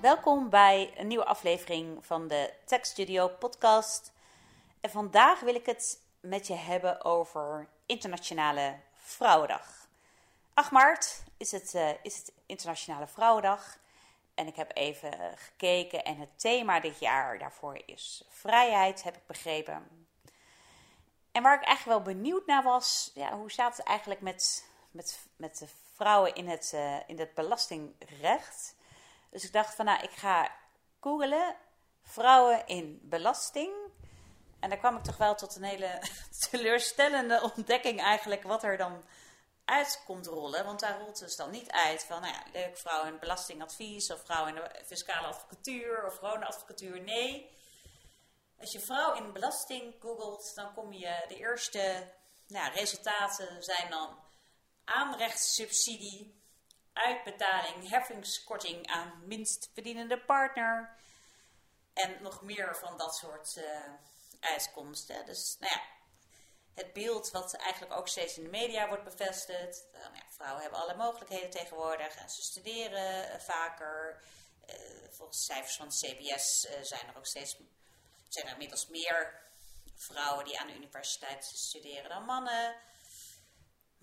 Welkom bij een nieuwe aflevering van de Tech Studio podcast. En vandaag wil ik het met je hebben over Internationale Vrouwendag. 8 maart is het, uh, is het Internationale Vrouwendag. En ik heb even gekeken en het thema dit jaar daarvoor is vrijheid, heb ik begrepen. En waar ik eigenlijk wel benieuwd naar was, ja, hoe staat het eigenlijk met, met, met de vrouwen in het, uh, in het belastingrecht? Dus ik dacht van nou, ik ga googelen vrouwen in belasting. En daar kwam ik toch wel tot een hele teleurstellende ontdekking eigenlijk wat er dan uit komt rollen. Want daar rolt dus dan niet uit van, nou ja, leuk vrouw in belastingadvies of vrouw in de fiscale advocatuur of gewone advocatuur. Nee, als je vrouw in belasting googelt, dan kom je de eerste nou, resultaten zijn dan aanrechtssubsidie, uitbetaling, heffingskorting aan minstverdienende partner en nog meer van dat soort uh, uitkomsten. Dus nou ja, het beeld wat eigenlijk ook steeds in de media wordt bevestigd. Uh, nou ja, vrouwen hebben alle mogelijkheden tegenwoordig en ze studeren uh, vaker. Volgens cijfers van CBS zijn er ook steeds zijn er inmiddels meer vrouwen die aan de universiteit studeren dan mannen.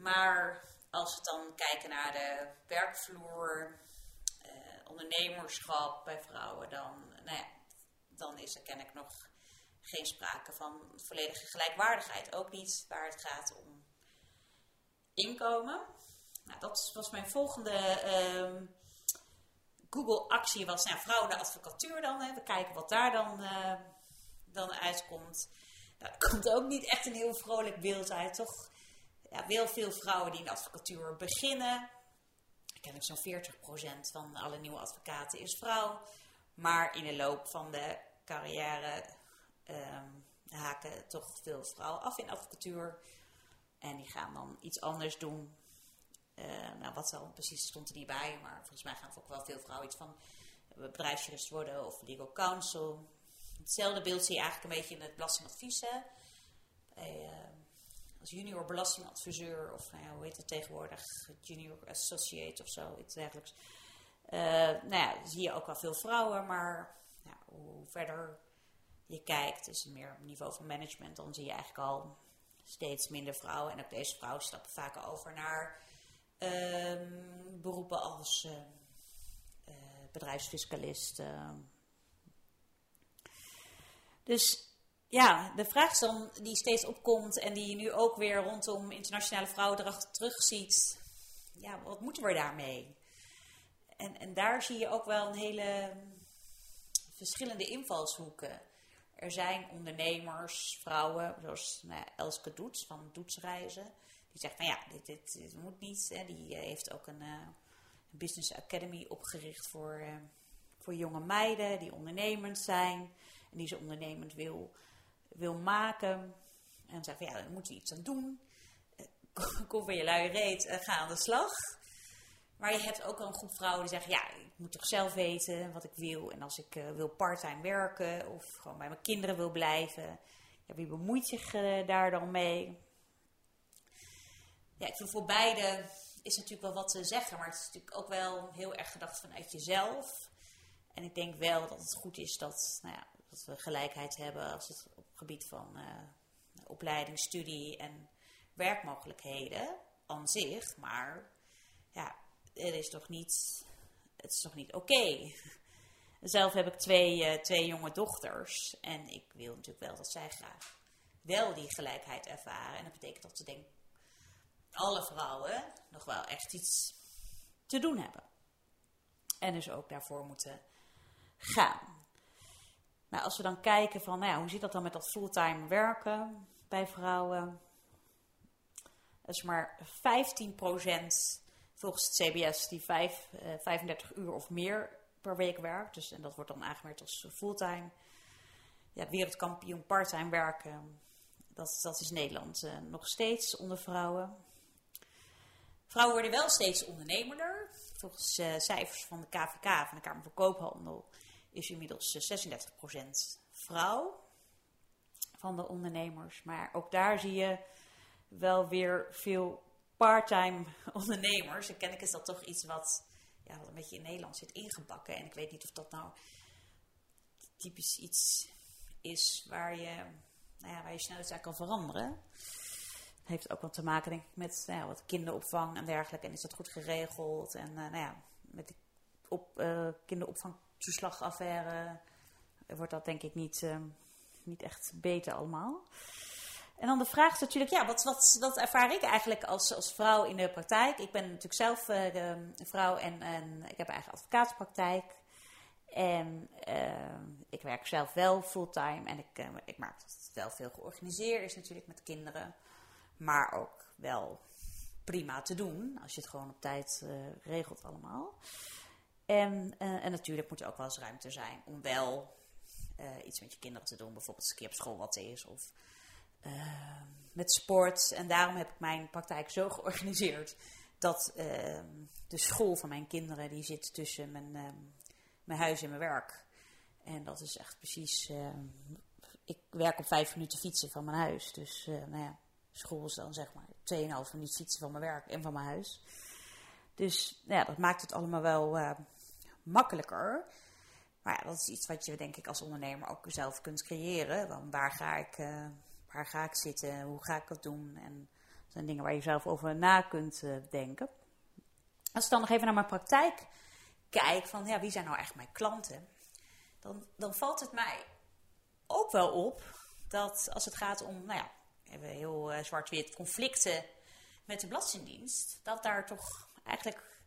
Maar als we dan kijken naar de werkvloer, ondernemerschap bij vrouwen, dan, nou ja, dan is er kennelijk nog geen sprake van volledige gelijkwaardigheid. Ook niet waar het gaat om inkomen. Nou, dat was mijn volgende uh, Google-actie. Was nou, vrouwen de advocatuur dan. Hè. We kijken wat daar dan, uh, dan uitkomt. Nou, er komt ook niet echt een heel vrolijk beeld uit. Toch ja, wel veel vrouwen die in de advocatuur beginnen. Ik ken zo'n 40% van alle nieuwe advocaten is vrouw. Maar in de loop van de carrière um, haken toch veel vrouwen af in advocatuur. En die gaan dan iets anders doen. Uh, nou, wat dan precies stond er niet bij, maar volgens mij gaan ook wel veel vrouwen iets van bedrijfsjurist worden of legal counsel. Hetzelfde beeld zie je eigenlijk een beetje in het belastingadvies. Hè? Uh, als junior belastingadviseur, of nou hoe heet het tegenwoordig, junior associate of zo, iets dergelijks. Uh, nou ja, zie je ook wel veel vrouwen, maar hoe verder je kijkt, dus meer op niveau van management, dan zie je eigenlijk al steeds minder vrouwen. En ook deze vrouwen stappen vaak over naar um, beroepen als uh, bedrijfsfiscalist. Uh. Dus ja, de vraag dan die steeds opkomt en die je nu ook weer rondom Internationale Vrouwendag terugziet. Ja, wat moeten we daarmee? En, en daar zie je ook wel een hele verschillende invalshoeken. Er zijn ondernemers, vrouwen, zoals nou Elske Doets van Doetsreizen. Die zegt van ja, dit, dit, moet niet. Hè. Die uh, heeft ook een, uh, een, Business Academy opgericht voor, uh, voor jonge meiden die ondernemend zijn. En die ze ondernemend wil, wil maken. En zegt van ja, daar moet je iets aan doen. Kom van je lui reet, ga aan de slag. Maar je hebt ook wel een groep vrouwen die zeggen: Ja, ik moet toch zelf weten wat ik wil. En als ik uh, wil parttime werken of gewoon bij mijn kinderen wil blijven, ja, wie bemoeit zich daar dan mee? Ja, ik vind voor beide is natuurlijk wel wat te zeggen, maar het is natuurlijk ook wel heel erg gedacht vanuit jezelf. En ik denk wel dat het goed is dat, nou ja, dat we gelijkheid hebben als het op gebied van uh, opleiding, studie en werkmogelijkheden aan zich. Maar ja, het is toch niet, het is niet oké. Zelf heb ik twee, uh, twee jonge dochters. En ik wil natuurlijk wel dat zij graag wel die gelijkheid ervaren. En dat betekent dat ze denk alle vrouwen nog wel echt iets te doen hebben. En dus ook daarvoor moeten gaan. Nou, als we dan kijken van, nou hoe zit dat dan met dat fulltime werken bij vrouwen? Dat is maar 15% volgens het CBS die 5, uh, 35 uur of meer per week werkt. Dus, en dat wordt dan aangemerkt als fulltime. Ja, wereldkampioen parttime werken, dat, dat is Nederland uh, nog steeds onder vrouwen. Vrouwen worden wel steeds ondernemerder. Volgens uh, cijfers van de KVK, van de Kamer van Koophandel, is inmiddels 36% vrouw van de ondernemers. Maar ook daar zie je wel weer veel parttime ondernemers. En kennelijk is dat toch iets wat, ja, wat een beetje in Nederland zit ingebakken. En ik weet niet of dat nou typisch iets is waar je, nou ja, waar je snel iets aan kan veranderen. heeft ook wat te maken, denk ik, met nou ja, wat kinderopvang en dergelijke. En is dat goed geregeld? En uh, nou ja, met op, uh, kinderopvangtoeslagaffaire wordt dat denk ik niet, uh, niet echt beter allemaal. En dan de vraag is natuurlijk, ja, wat, wat, wat ervaar ik eigenlijk als, als vrouw in de praktijk? Ik ben natuurlijk zelf uh, de, vrouw en, en ik heb een eigen advocaatspraktijk. En uh, ik werk zelf wel fulltime en ik, uh, ik maak het wel veel georganiseerd is natuurlijk met kinderen. Maar ook wel prima te doen als je het gewoon op tijd uh, regelt allemaal. En, en natuurlijk moet er ook wel eens ruimte zijn om wel iets met je kinderen te doen. Bijvoorbeeld een keer op school wat is of met sport. En daarom heb ik mijn praktijk zo georganiseerd dat de school van mijn kinderen die zit tussen mijn mijn huis en mijn werk. En dat is echt precies. Ik werk op vijf minuten fietsen van mijn huis. Dus nou ja, school is dan zeg maar 2,5 minuten fietsen van mijn werk en van mijn huis. Dus nou ja, dat maakt het allemaal wel makkelijker. Maar ja, dat is iets wat je denk ik als ondernemer ook zelf kunt creëren. Dan waar ga ik, waar ga ik zitten? Hoe ga ik dat doen? En dat zijn dingen waar je zelf over na kunt denken. Als ik dan nog even naar mijn praktijk kijk van ja, wie zijn nou echt mijn klanten, dan, dan valt het mij ook wel op dat als het gaat om, nou ja, heel uh, zwart-wit conflicten met de Belastingdienst, dat daar toch eigenlijk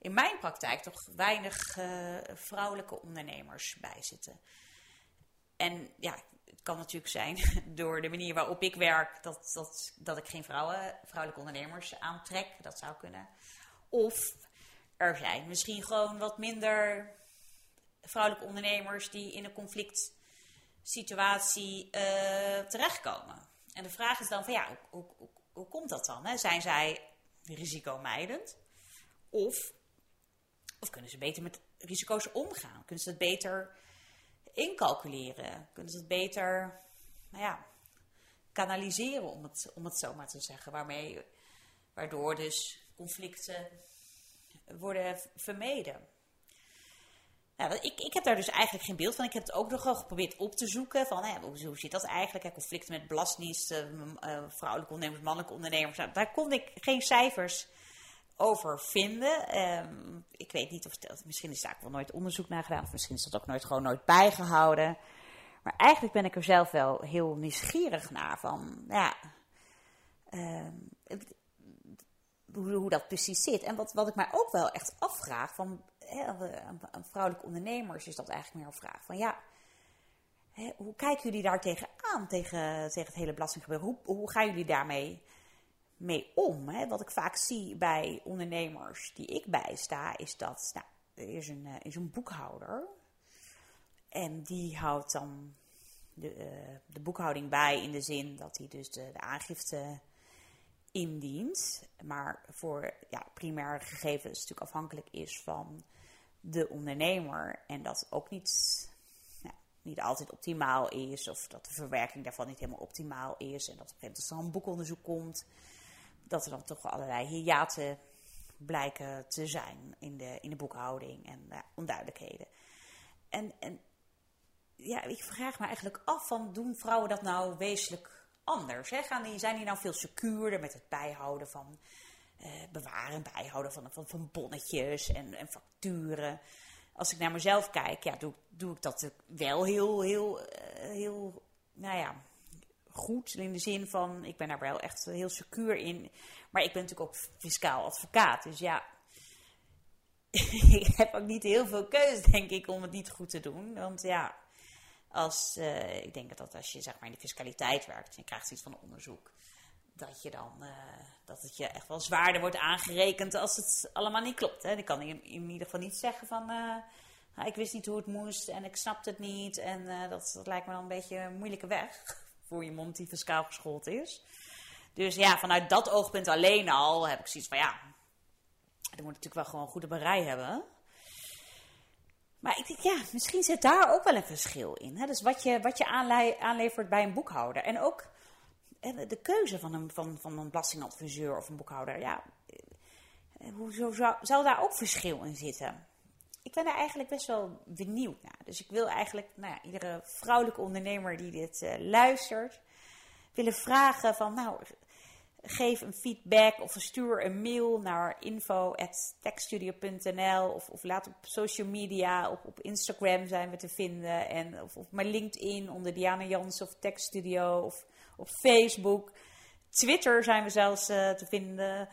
in mijn praktijk toch weinig uh, vrouwelijke ondernemers bij zitten. En ja, het kan natuurlijk zijn door de manier waarop ik werk dat, dat, dat ik geen vrouwen, vrouwelijke ondernemers aantrek. Dat zou kunnen. Of er zijn misschien gewoon wat minder vrouwelijke ondernemers die in een conflict situatie uh, terechtkomen. En de vraag is dan van ja, hoe, hoe, hoe komt dat dan? Hè? Zijn zij risicomijdend? Of, of kunnen ze beter met risico's omgaan? Kunnen ze het beter incalculeren? Kunnen ze het beter, nou ja, kanaliseren om het, om het zo maar te zeggen? Waarmee, waardoor dus conflicten worden vermeden. Nou, ik, ik heb daar dus eigenlijk geen beeld van. Ik heb het ook nog geprobeerd op te zoeken. Van, hè, hoe, zit dat eigenlijk? Conflicten met belastingdiensten, uh, vrouwelijke ondernemers, mannelijke ondernemers. Nou, daar kon ik geen cijfers over vinden. Um, ik weet niet of het, misschien is daar ook wel nooit onderzoek naar gedaan. Of misschien is dat ook nooit gewoon nooit bijgehouden. Maar eigenlijk ben ik er zelf wel heel nieuwsgierig naar. Van, ja, um, hoe, hoe dat precies zit. En wat, wat ik mij ook wel echt afvraag van vrouwelijke ondernemers, is dat eigenlijk meer een vraag van ja. Hoe kijken jullie daar tegenaan, tegen, tegen het hele belastinggebeuren? Hoe, hoe gaan jullie daarmee mee om? Hè? Wat ik vaak zie bij ondernemers die ik bijsta, is dat nou, er is een, uh, is een boekhouder. En die houdt dan de, uh, de boekhouding bij in de zin dat hij dus de, de aangifte indient, maar voor ja, primaire gegevens natuurlijk afhankelijk is van de ondernemer en dat ook niet, ja, niet altijd optimaal is of dat de verwerking daarvan niet helemaal optimaal is en dat op een er een boekonderzoek komt, dat er dan toch allerlei hiaten blijken te zijn in de, in de boekhouding en onduidelijkheden. En, en ja, ik vraag me eigenlijk af van doen vrouwen dat nou wezenlijk anders? Hè? Gaan die, zijn die nou veel secuurder met het bijhouden van uh, bewaren, bijhouden van, van, van bonnetjes en, en facturen? Als ik naar mezelf kijk, ja, doe, doe ik dat wel heel, heel, uh, heel, nou ja, goed. In de zin van, ik ben daar wel echt heel secuur in. Maar ik ben natuurlijk ook fiscaal advocaat. Dus ja, ik heb ook niet heel veel keuze, denk ik, om het niet goed te doen. Want ja, als, uh, ik denk dat als je zeg maar in de fiscaliteit werkt en je krijgt iets van onderzoek, dat je dan, uh, dat het je echt wel zwaarder wordt aangerekend als het allemaal niet klopt. Hè. Ik kan in, in ieder geval niet zeggen van, uh, ik wist niet hoe het moest en ik snapte het niet. En dat, dat lijkt me dan een beetje een moeilijke weg voor iemand die fiscaal geschoold is. Dus ja, vanuit dat oogpunt alleen al heb ik zoiets van, ja, er moet natuurlijk wel gewoon goede berei hebben. Maar ik denk, ja, misschien zit daar ook wel een verschil in. Hè? Dus wat je, wat je aanlevert bij een boekhouder. En ook de keuze van een, van, van een belastingadviseur of een boekhouder, ja, hoezo zou, zou daar ook verschil in zitten? Ik ben daar eigenlijk best wel benieuwd naar. Dus ik wil eigenlijk nou ja, iedere vrouwelijke ondernemer die dit luistert, willen vragen van, nou, geef een feedback of stuur een mail naar info.techstudio.nl of, of laat op social media, op, op Instagram zijn we te vinden en of op mijn LinkedIn onder Diana Jans of Techstudio of op Facebook. Twitter zijn we zelfs uh, te vinden.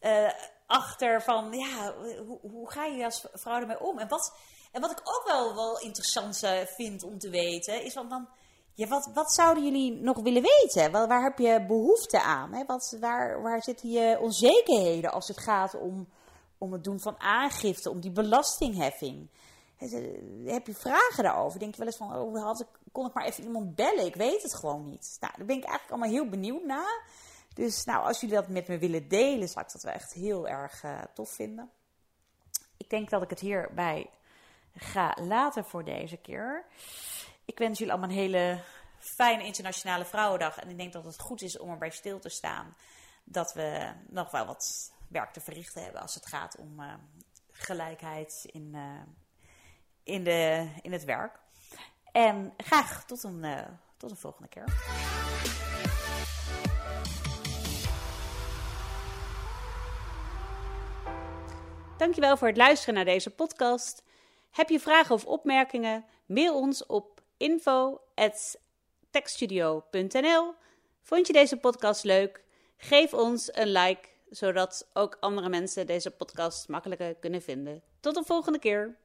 Uh, achter van, ja, hoe, hoe, ga je als vrouw ermee om? En wat, en wat ik ook wel, wel interessant uh, vind om te weten, is van dan ja, wat, wat zouden jullie nog willen weten? Waar, waar heb je behoefte aan? Hè? Wat, waar, waar zitten je onzekerheden als het gaat om, om het doen van aangifte, om die belastingheffing? Heb je vragen daarover? Denk je wel eens van, oh, had ik, kon ik maar even iemand bellen? Ik weet het gewoon niet. Nou, daar ben ik eigenlijk allemaal heel benieuwd naar. Dus nou, als jullie dat met me willen delen, zou ik dat wel echt heel erg uh, tof vinden. Ik denk dat ik het hierbij ga laten voor deze keer. Ik wens jullie allemaal een hele fijne Internationale Vrouwendag. En ik denk dat het goed is om erbij stil te staan. Dat we nog wel wat werk te verrichten hebben als het gaat om uh, gelijkheid in, uh, in, de, in het werk. En graag tot een, tot een volgende keer. Dankjewel voor het luisteren naar deze podcast. Heb je vragen of opmerkingen? Mail ons op info.techstudio.nl. Vond je deze podcast leuk? Geef ons een like, zodat ook andere mensen deze podcast makkelijker kunnen vinden. Tot de volgende keer.